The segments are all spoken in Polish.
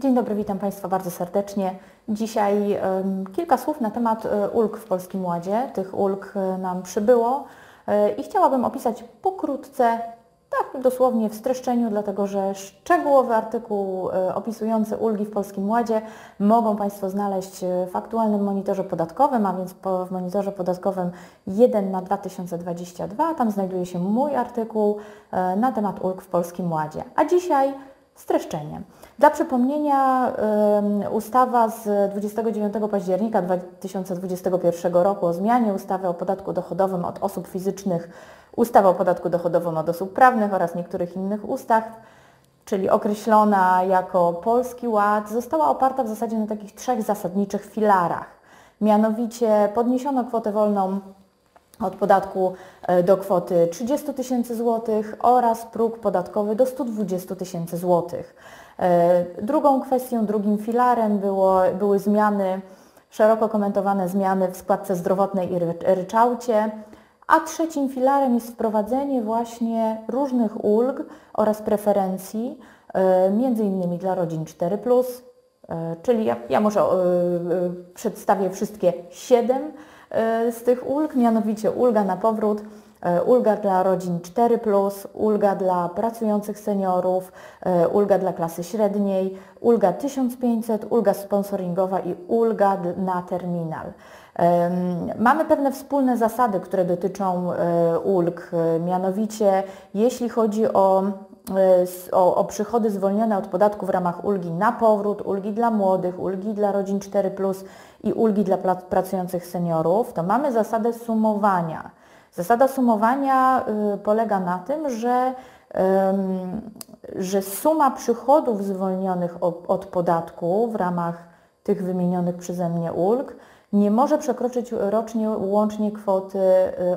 Dzień dobry, witam Państwa bardzo serdecznie. Dzisiaj kilka słów na temat e, ulg w Polskim Ładzie. Tych ulg e, nam przybyło e, i chciałabym opisać pokrótce, tak dosłownie w streszczeniu, dlatego że szczegółowy artykuł opisujący ulgi w Polskim Ładzie mogą Państwo znaleźć w aktualnym monitorze podatkowym, a więc w monitorze podatkowym 1 na 2022. Tam znajduje się mój artykuł na temat ulg w Polskim Ładzie. A dzisiaj streszczenie. Dla przypomnienia ustawa z 29 października 2021 roku o zmianie ustawy o podatku dochodowym od osób fizycznych, ustawy o podatku dochodowym od osób prawnych oraz niektórych innych ustaw, czyli określona jako Polski Ład, została oparta w zasadzie na takich trzech zasadniczych filarach. Mianowicie podniesiono kwotę wolną od podatku e, do kwoty 30 tysięcy złotych oraz próg podatkowy do 120 tysięcy złotych. E, drugą kwestią, drugim filarem było, były zmiany, szeroko komentowane zmiany w składce zdrowotnej i ryczałcie, a trzecim filarem jest wprowadzenie właśnie różnych ulg oraz preferencji, e, między innymi dla rodzin 4+, czyli ja, ja może przedstawię wszystkie siedem E, z tych ulg, mianowicie ulga na powrót, e, ulga dla rodzin 4, ulga dla pracujących seniorów, e, ulga dla klasy średniej, ulga 1500, ulga sponsoringowa i ulga na terminal. Mamy pewne wspólne zasady, które dotyczą ulg, mianowicie jeśli chodzi o o, o, przychody zwolnione od podatku w ramach ulgi na powrót, ulgi dla młodych, ulgi dla rodzin 4 i ulgi dla pracujących seniorów, to mamy zasadę sumowania. Zasada sumowania y, polega na tym, że, że suma przychodów zwolnionych od podatku w ramach tych wymienionych przeze mnie ulg nie może przekroczyć rocznie łącznie kwoty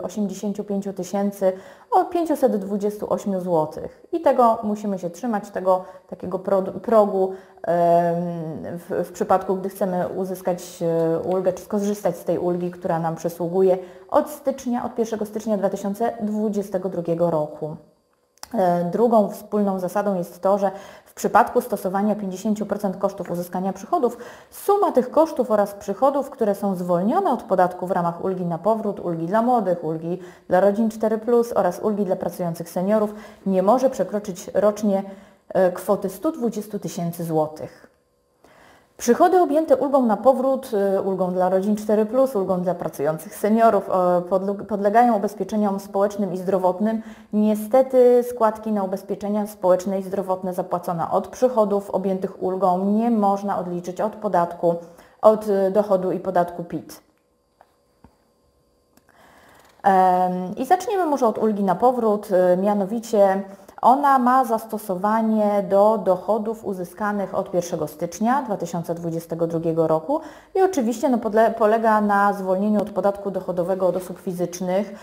85 y, tysięcy o 528 zł. I tego musimy się trzymać, tego takiego progu w, w przypadku, gdy chcemy uzyskać y, ulgę, czy skorzystać z tej ulgi, która nam przysługuje od stycznia, od 1 stycznia 2022 roku. E, drugą wspólną zasadą jest to, że przypadku stosowania 50% kosztów uzyskania przychodów, suma tych kosztów oraz przychodów, które są zwolnione od podatku w ramach ulgi na powrót, ulgi dla młodych, ulgi dla rodzin 4 oraz ulgi dla pracujących seniorów nie może przekroczyć rocznie e, kwoty 120 tysięcy złotych. Przychody objęte ulgą na powrót, y, ulgą dla rodzin 4, ulgą dla pracujących seniorów podlegają ubezpieczeniom społecznym i zdrowotnym. Niestety składki na ubezpieczenia społeczne i zdrowotne zapłacone od przychodów objętych ulgą nie można odliczyć od podatku, od y, dochodu i podatku PIT. I zaczniemy może od ulgi na powrót, y, mianowicie ona ma zastosowanie do dochodów uzyskanych od 1 stycznia 2022 roku i oczywiście no, polega na zwolnieniu od podatku dochodowego od osób fizycznych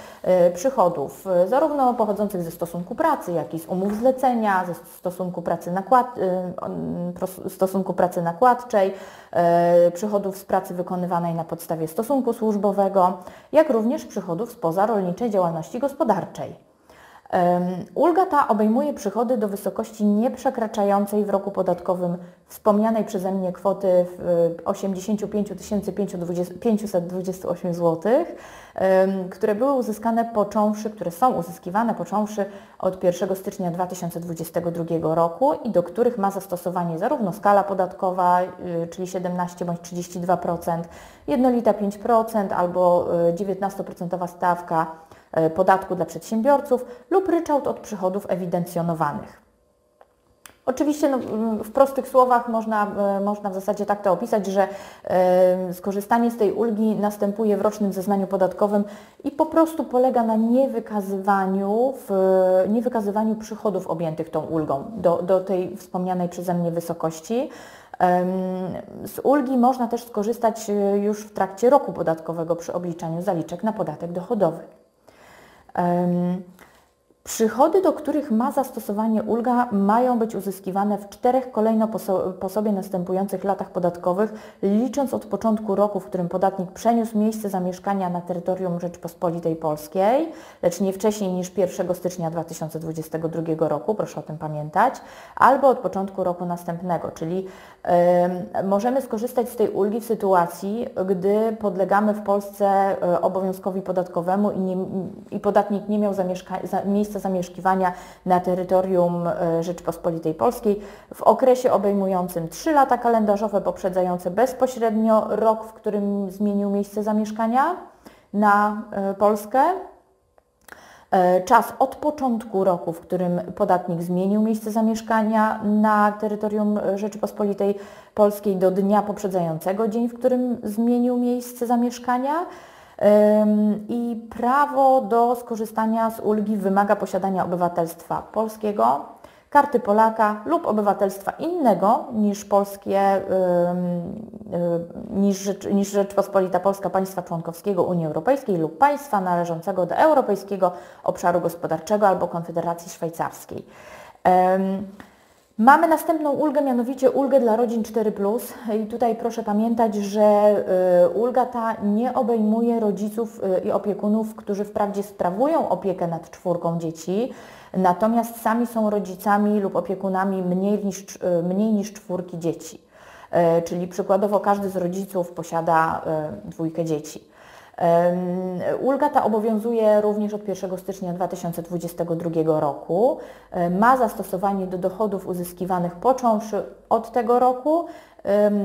y, przychodów, y, zarówno pochodzących ze stosunku pracy, jak i z umów zlecenia, ze stosunku pracy, nakład, y, stosunku pracy nakładczej, przychodów z pracy wykonywanej na podstawie stosunku służbowego, jak również przychodów spoza rolniczej działalności gospodarczej. Ulga ta obejmuje przychody do wysokości nieprzekraczającej w roku podatkowym wspomnianej przeze mnie kwoty 85 528 zł, które były uzyskane począwszy, które są uzyskiwane począwszy od 1 stycznia 2022 roku i do których ma zastosowanie zarówno skala podatkowa, y, czyli 17 bądź 32%, jednolita 5% albo 19% y, stawka E, podatku dla przedsiębiorców lub ryczałt od przychodów ewidencjonowanych. Oczywiście no, w prostych słowach można, e, można w zasadzie tak to opisać, że e, skorzystanie z tej ulgi następuje w rocznym zeznaniu podatkowym i po prostu polega na niewykazywaniu, w, niewykazywaniu przychodów objętych tą ulgą do, do tej wspomnianej przeze mnie wysokości. Z ulgi można też skorzystać już w trakcie roku podatkowego przy obliczaniu zaliczek na podatek dochodowy. Um, Przychody, do których ma zastosowanie ulga, mają być uzyskiwane w czterech kolejno po sobie następujących latach podatkowych, licząc od początku roku, w którym podatnik przeniósł miejsce zamieszkania na terytorium Rzeczpospolitej Polskiej, lecz nie wcześniej niż 1 stycznia 2022 roku, proszę o tym pamiętać, albo od początku roku następnego, czyli yy, możemy skorzystać z tej ulgi w sytuacji, gdy podlegamy w Polsce yy, obowiązkowi podatkowemu i, nie, i podatnik nie miał zamieszka- za, zamieszkiwania na terytorium e, Rzeczpospolitej Polskiej w okresie obejmującym 3 lata kalendarzowe poprzedzające bezpośrednio rok, w którym zmienił miejsce zamieszkania na e, Polskę, e, czas od początku roku, w którym podatnik zmienił miejsce zamieszkania na terytorium Rzeczypospolitej Polskiej do dnia poprzedzającego dzień, w którym zmienił miejsce zamieszkania i prawo do skorzystania z ulgi wymaga posiadania obywatelstwa polskiego, karty Polaka lub obywatelstwa innego niż polskie, niż, Rzeczpospolita Polska państwa członkowskiego Unii Europejskiej lub państwa należącego do Europejskiego Obszaru Gospodarczego albo Konfederacji Szwajcarskiej. Mamy następną ulgę, mianowicie ulgę dla rodzin 4. I tutaj proszę pamiętać, że y, ulga ta nie obejmuje rodziców y, i opiekunów, którzy wprawdzie sprawują opiekę nad czwórką dzieci, natomiast sami są rodzicami lub opiekunami mniej niż, y, mniej niż czwórki dzieci. Czyli przykładowo każdy z rodziców posiada dwójkę dzieci. Ulga ta obowiązuje również od 1 stycznia 2022 roku. Ma zastosowanie do dochodów uzyskiwanych począwszy od tego roku,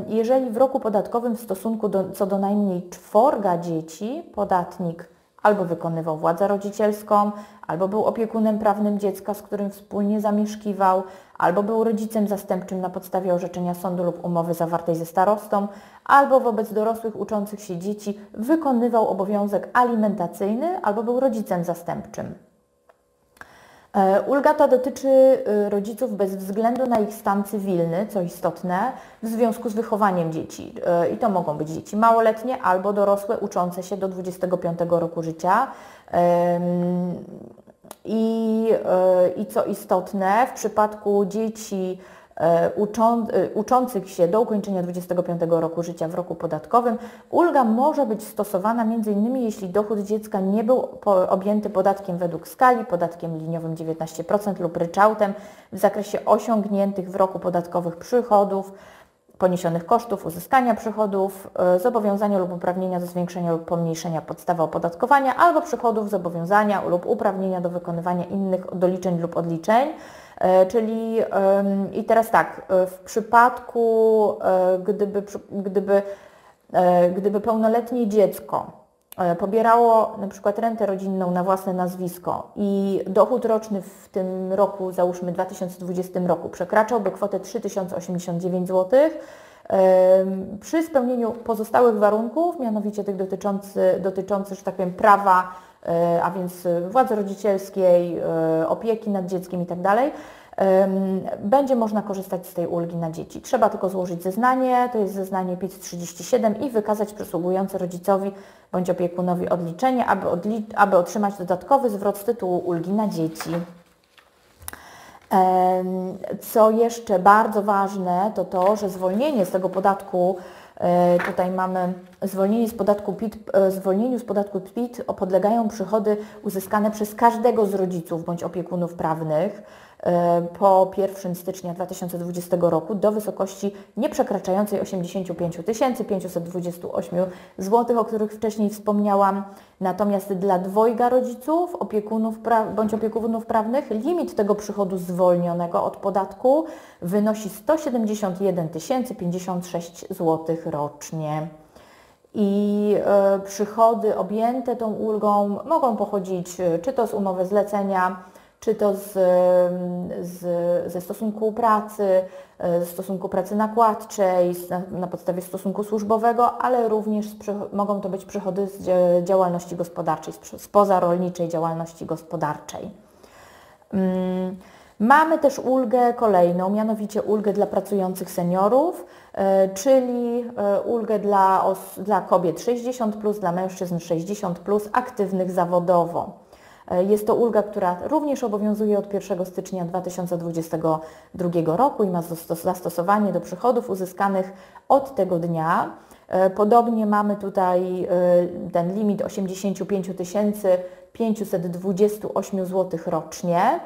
jeżeli w roku podatkowym w stosunku do, co do najmniej czworga dzieci podatnik albo wykonywał władzę rodzicielską, albo był opiekunem prawnym dziecka, z którym wspólnie zamieszkiwał, albo był rodzicem zastępczym na podstawie orzeczenia sądu lub umowy zawartej ze starostą, albo wobec dorosłych uczących się dzieci wykonywał obowiązek alimentacyjny, albo był rodzicem zastępczym. E, ulga ta dotyczy e, rodziców bez względu na ich stan cywilny, co istotne, w związku z wychowaniem dzieci. E, I to mogą być dzieci małoletnie albo dorosłe uczące się do 25 roku życia. I, i co istotne, w przypadku dzieci E, uczą, e, uczących się do ukończenia 25 roku życia w roku podatkowym, ulga może być stosowana m.in. jeśli dochód dziecka nie był objęty podatkiem według skali, podatkiem liniowym 19% lub ryczałtem w zakresie osiągniętych w roku podatkowych przychodów, poniesionych kosztów uzyskania przychodów, e, zobowiązania lub uprawnienia do zwiększenia lub pomniejszenia podstawy opodatkowania albo przychodów, zobowiązania lub uprawnienia do wykonywania innych doliczeń lub odliczeń. E, czyli i teraz tak, e, w przypadku gdyby, gdyby, gdyby pełnoletnie dziecko pobierało na przykład rentę rodzinną na własne nazwisko i dochód roczny w tym roku, załóżmy 2020 roku, przekraczałby kwotę 3089 zł, przy spełnieniu pozostałych warunków, mianowicie tych dotyczących, dotyczący, że tak powiem, prawa E, a więc władzy rodzicielskiej, e, opieki nad dzieckiem itd., tak będzie można korzystać z tej ulgi na dzieci. Trzeba tylko złożyć zeznanie, to jest zeznanie PIT 37 i wykazać przysługujące rodzicowi bądź opiekunowi odliczenie, aby, odli aby otrzymać dodatkowy zwrot z tytułu ulgi na dzieci. Co jeszcze bardzo ważne, to to, że zwolnienie z tego podatku E, tutaj mamy zwolnienie z podatku PIT, e, zwolnieniu z podatku PIT podlegają przychody uzyskane przez każdego z rodziców bądź opiekunów prawnych po 1 stycznia 2020 roku do wysokości nieprzekraczającej 85 528 zł, o których wcześniej wspomniałam. Natomiast dla dwojga rodziców opiekunów bądź opiekunów prawnych limit tego przychodu zwolnionego od podatku wynosi 171 056 zł rocznie. I e, przychody objęte tą ulgą mogą pochodzić e, czy to z umowy zlecenia, czy to z, z, ze stosunku pracy, e, ze stosunku pracy nakładczej, na, na podstawie stosunku służbowego, ale również z, mogą to być przychody z działalności gospodarczej, z pozarolniczej działalności gospodarczej. Mm, mamy też ulgę kolejną, mianowicie ulgę dla pracujących seniorów, e, czyli e, ulgę dla, dla kobiet 60+, plus, dla mężczyzn 60+, plus, aktywnych zawodowo. Jest to ulga, która również obowiązuje od 1 stycznia 2022 roku i ma zastosowanie do przychodów uzyskanych od tego dnia. Podobnie mamy tutaj ten limit 85 528 zł rocznie.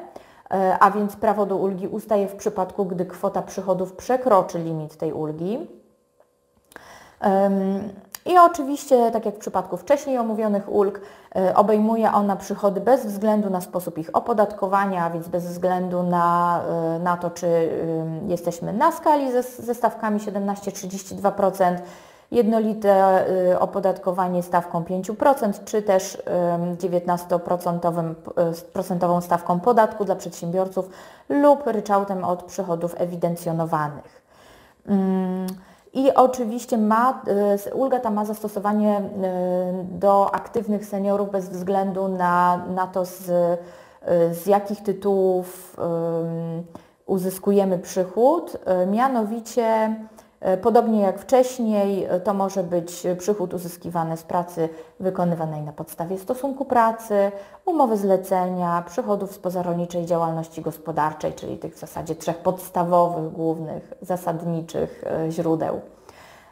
E, a więc prawo do ulgi ustaje w przypadku, gdy kwota przychodów przekroczy limit tej ulgi. I oczywiście, tak jak w przypadku wcześniej omówionych ulg, e, obejmuje ona przychody bez względu na sposób ich opodatkowania, więc bez względu na, e, na to, czy jesteśmy na skali ze, ze stawkami 17-32%, jednolite y, opodatkowanie stawką 5%, czy też 19% stawką podatku dla przedsiębiorców lub ryczałtem od przychodów ewidencjonowanych. I oczywiście ma, y, ulga ta ma zastosowanie y, do aktywnych seniorów bez względu na, na to, z, z jakich tytułów uzyskujemy przychód. Mianowicie podobnie jak wcześniej, e, to może być przychód uzyskiwany z pracy wykonywanej na podstawie stosunku pracy, umowy zlecenia, przychodów z pozarolniczej działalności gospodarczej, czyli tych w zasadzie trzech podstawowych, głównych, zasadniczych e, źródeł.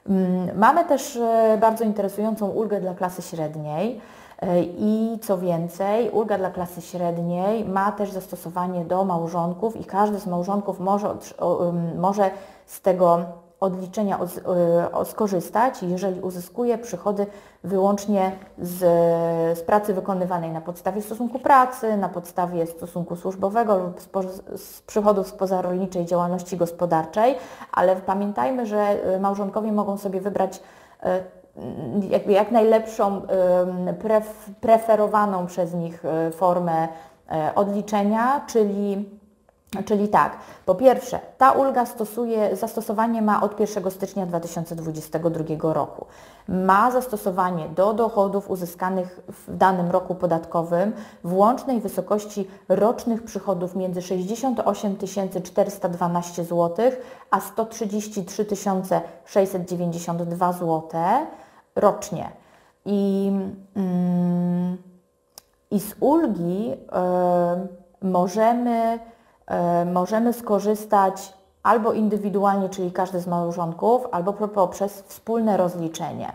Mm, mamy też bardzo interesującą ulgę dla klasy średniej. I co więcej, ulga dla klasy średniej ma też zastosowanie do małżonków i każdy z małżonków może, może z tego odliczenia e, skorzystać, jeżeli uzyskuje przychody wyłącznie z, z pracy wykonywanej na podstawie stosunku pracy, na podstawie stosunku służbowego lub z, z przychodów z pozarolniczej działalności gospodarczej, ale pamiętajmy, że e, małżonkowie mogą sobie wybrać e, jakby jak najlepszą, pref, preferowaną przez nich formę odliczenia, czyli Czyli tak, po pierwsze, ta ulga stosuje, zastosowanie ma od 1 stycznia 2022 roku. Ma zastosowanie do dochodów uzyskanych w danym roku podatkowym w łącznej wysokości rocznych przychodów między 68 412 zł a 133 692 zł rocznie. I, mm, i z ulgi y, możemy możemy skorzystać albo indywidualnie, czyli każdy z małżonków, albo poprzez wspólne rozliczenie.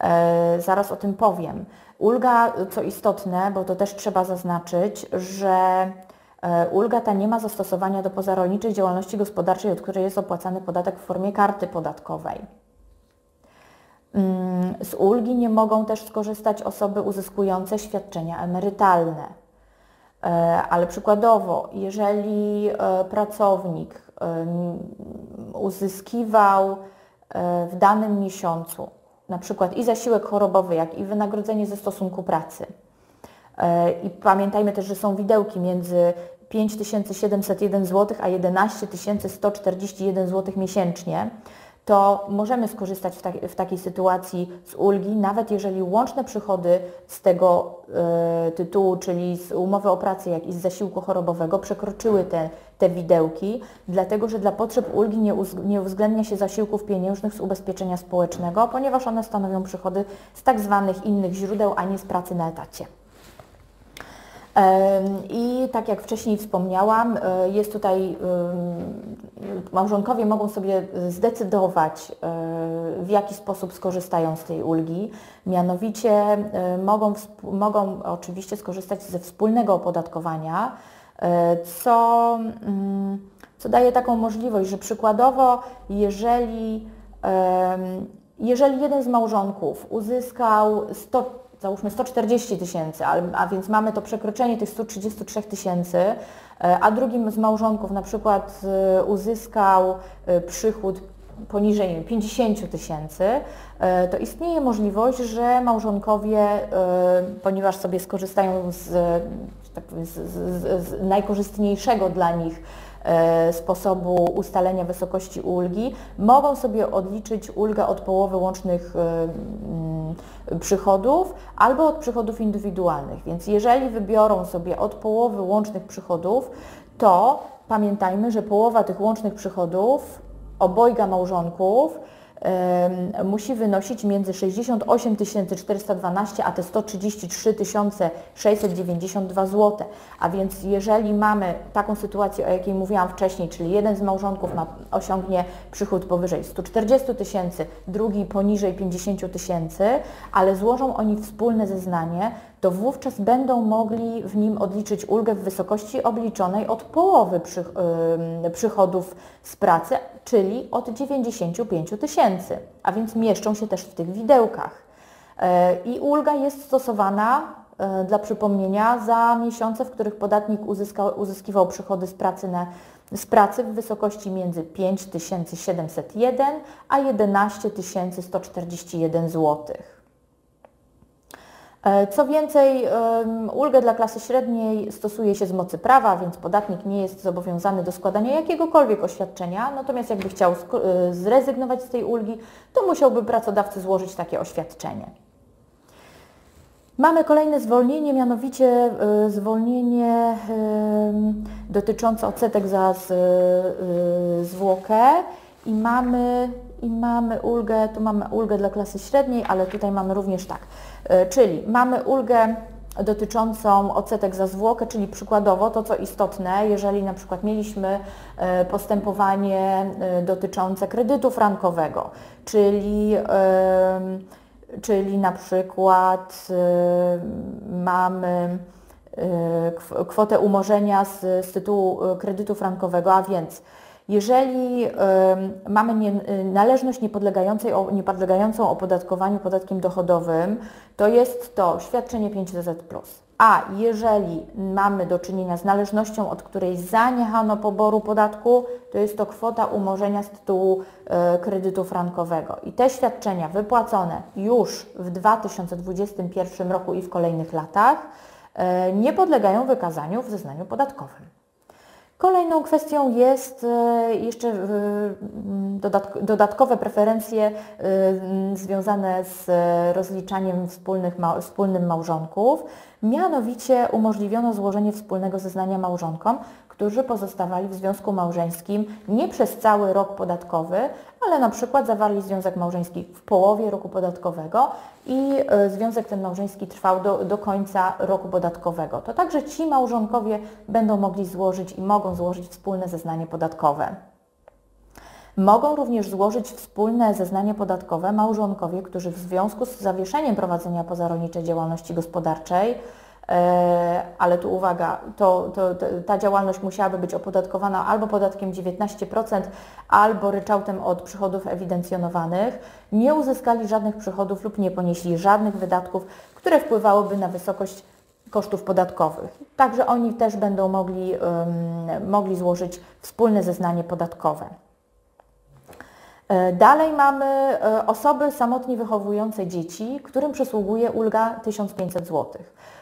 E, zaraz o tym powiem. Ulga, co istotne, bo to też trzeba zaznaczyć, że e, ulga ta nie ma zastosowania do pozarolniczej działalności gospodarczej, od której jest opłacany podatek w formie karty podatkowej. Mm, z ulgi nie mogą też skorzystać osoby uzyskujące świadczenia emerytalne. E, ale przykładowo, jeżeli e, pracownik uzyskiwał e, w danym miesiącu na przykład i zasiłek chorobowy, jak i wynagrodzenie ze stosunku pracy, i pamiętajmy też, że są widełki między 5701 zł a 11 141 zł miesięcznie, to możemy skorzystać w, tak, w, takiej sytuacji z ulgi, nawet jeżeli łączne przychody z tego y, tytułu, czyli z umowy o pracę, jak i z zasiłku chorobowego przekroczyły te, te widełki, dlatego że dla potrzeb ulgi nie, uz, nie uwzględnia się zasiłków pieniężnych z ubezpieczenia społecznego, ponieważ one stanowią przychody z tak zwanych innych źródeł, a nie z pracy na etacie. I tak jak wcześniej wspomniałam, e, jest tutaj, małżonkowie mogą sobie zdecydować, e, w jaki sposób skorzystają z tej ulgi. Mianowicie e, mogą, mogą oczywiście skorzystać ze wspólnego opodatkowania, co, mm, co daje taką możliwość, że przykładowo, jeżeli, jeżeli jeden z małżonków uzyskał 100 załóżmy 140 tysięcy, a więc mamy to przekroczenie tych 133 tysięcy, e, a drugim z małżonków na przykład e, uzyskał e, przychód poniżej 50 tysięcy, to istnieje możliwość, że małżonkowie, ponieważ sobie skorzystają z, tak z, z, z najkorzystniejszego dla nich sposobu ustalenia wysokości ulgi, mogą sobie odliczyć ulgę od połowy łącznych e, mm, przychodów albo od przychodów indywidualnych. Więc jeżeli wybiorą sobie od połowy łącznych przychodów, to pamiętajmy, że połowa tych łącznych przychodów obojga małżonków musi wynosić między 68 412 a te 133 692 zł. A więc jeżeli mamy taką sytuację, o jakiej mówiłam wcześniej, czyli jeden z małżonków ma, osiągnie przychód powyżej 140 tysięcy, drugi poniżej 50 tysięcy, ale złożą oni wspólne zeznanie, to wówczas będą mogli w nim odliczyć ulgę w wysokości obliczonej od połowy przychodów z pracy, czyli od 95 tysięcy, a więc mieszczą się też w tych widełkach. E, I ulga jest stosowana e, dla przypomnienia za miesiące, w których podatnik uzyskał, uzyskiwał przychody z pracy, na, z pracy w wysokości między 5701 a 11 141 złotych. E, co więcej, ulgę dla klasy średniej stosuje się z mocy prawa, więc podatnik nie jest zobowiązany do składania jakiegokolwiek oświadczenia, natomiast jakby chciał e, zrezygnować z tej ulgi, to musiałby pracodawcy złożyć takie oświadczenie. Mamy kolejne zwolnienie, mianowicie e, zwolnienie dotyczące odsetek za zwłokę. I mamy, i mamy ulgę, tu mamy ulgę dla klasy średniej, ale tutaj mamy również tak, czyli mamy ulgę dotyczącą odsetek za zwłokę, czyli przykładowo to, co istotne, jeżeli na przykład mieliśmy e, postępowanie e, dotyczące kredytu frankowego, czyli, czyli na przykład mamy kwotę umorzenia z, z tytułu kredytu frankowego, a więc jeżeli mamy nie, należność niepodlegającej, niepodlegającą opodatkowaniu podatkiem dochodowym, to jest to świadczenie 500+. A jeżeli mamy do czynienia z należnością, od której zaniechano poboru podatku, to jest to kwota umorzenia z tytułu y, kredytu frankowego. I te świadczenia wypłacone już w 2021 roku i w kolejnych latach y, nie podlegają wykazaniu w zeznaniu podatkowym. Kolejną kwestią jest e, jeszcze e, dodatkowe preferencje e, związane z rozliczaniem wspólnych, wspólnym małżonków. Mianowicie umożliwiono złożenie wspólnego zeznania małżonkom, którzy pozostawali w związku małżeńskim nie przez cały rok podatkowy, ale na przykład zawarli związek małżeński w połowie roku podatkowego i e, związek ten małżeński trwał do, do końca roku podatkowego. To także ci małżonkowie będą mogli złożyć i mogą złożyć wspólne zeznanie podatkowe. Mogą również złożyć wspólne zeznanie podatkowe małżonkowie, którzy w związku z zawieszeniem prowadzenia pozarolniczej działalności gospodarczej ale tu uwaga, to, to, to, ta działalność musiałaby być opodatkowana albo podatkiem 19%, albo ryczałtem od przychodów ewidencjonowanych, nie uzyskali żadnych przychodów lub nie ponieśli żadnych wydatków, które wpływałyby na wysokość kosztów podatkowych. Także oni też będą mogli, um, mogli złożyć wspólne zeznanie podatkowe. E, dalej mamy e, osoby samotnie wychowujące dzieci, którym przysługuje ulga 1500 zł.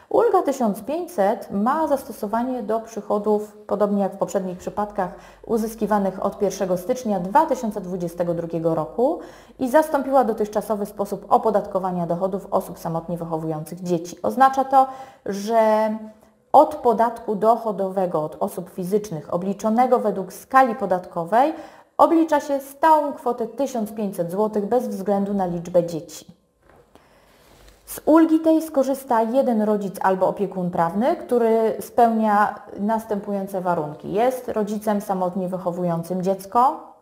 Ulga 1500 ma zastosowanie do przychodów, podobnie jak w poprzednich przypadkach, uzyskiwanych od 1 stycznia 2022 roku i zastąpiła dotychczasowy sposób opodatkowania dochodów osób samotnie wychowujących dzieci. Oznacza to, że od podatku dochodowego od osób fizycznych obliczonego według skali podatkowej oblicza się stałą kwotę 1500 zł bez względu na liczbę dzieci. Z ulgi tej skorzysta jeden rodzic albo opiekun prawny, który spełnia następujące warunki. Jest rodzicem samotnie wychowującym dziecko,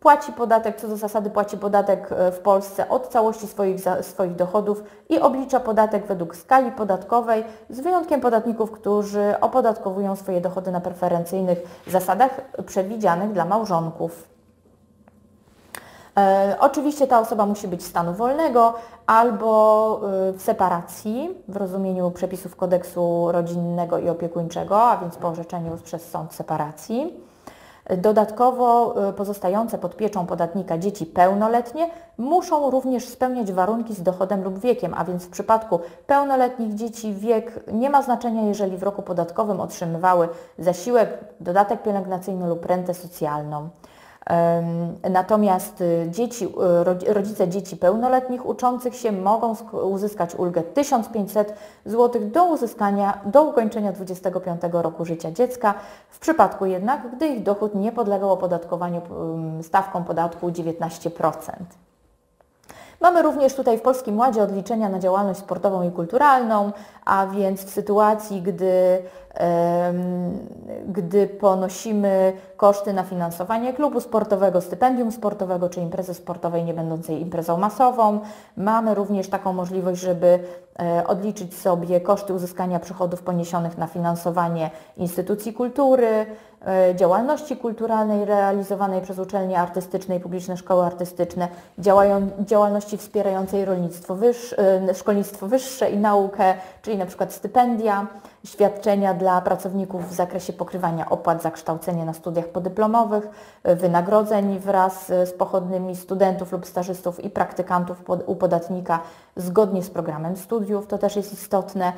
płaci podatek, co do zasady płaci podatek e, w Polsce od całości swoich, swoich dochodów i oblicza podatek według skali podatkowej, z wyjątkiem podatników, którzy opodatkowują swoje dochody na preferencyjnych zasadach przewidzianych dla małżonków. E, oczywiście ta osoba musi być stanu wolnego albo e, w separacji w rozumieniu przepisów kodeksu rodzinnego i opiekuńczego, a więc po orzeczeniu przez sąd separacji. Dodatkowo e, pozostające pod pieczą podatnika dzieci pełnoletnie muszą również spełniać warunki z dochodem lub wiekiem, a więc w przypadku pełnoletnich dzieci wiek nie ma znaczenia, jeżeli w roku podatkowym otrzymywały zasiłek, dodatek pielęgnacyjny lub rentę socjalną. Natomiast dzieci, rodzice dzieci pełnoletnich uczących się mogą uzyskać ulgę 1500 zł do uzyskania, do ukończenia 25 roku życia dziecka, w przypadku jednak, gdy ich dochód nie podlegał opodatkowaniu stawką podatku 19%. Mamy również tutaj w Polskim Ładzie odliczenia na działalność sportową i kulturalną, a więc w sytuacji, gdy, gdy ponosimy koszty na finansowanie klubu sportowego, stypendium sportowego czy imprezy sportowej nie będącej imprezą masową, mamy również taką możliwość, żeby e, odliczyć sobie koszty uzyskania przychodów poniesionych na finansowanie instytucji kultury, E, działalności kulturalnej realizowanej przez uczelnie artystyczne i publiczne szkoły artystyczne, działają, działalności wspierającej rolnictwo wyższe, szkolnictwo wyższe i naukę, czyli na przykład stypendia, świadczenia dla pracowników w zakresie pokrywania opłat za kształcenie na studiach podyplomowych, e, wynagrodzeń wraz z pochodnymi studentów lub stażystów i praktykantów u podatnika zgodnie z programem studiów, to też jest istotne,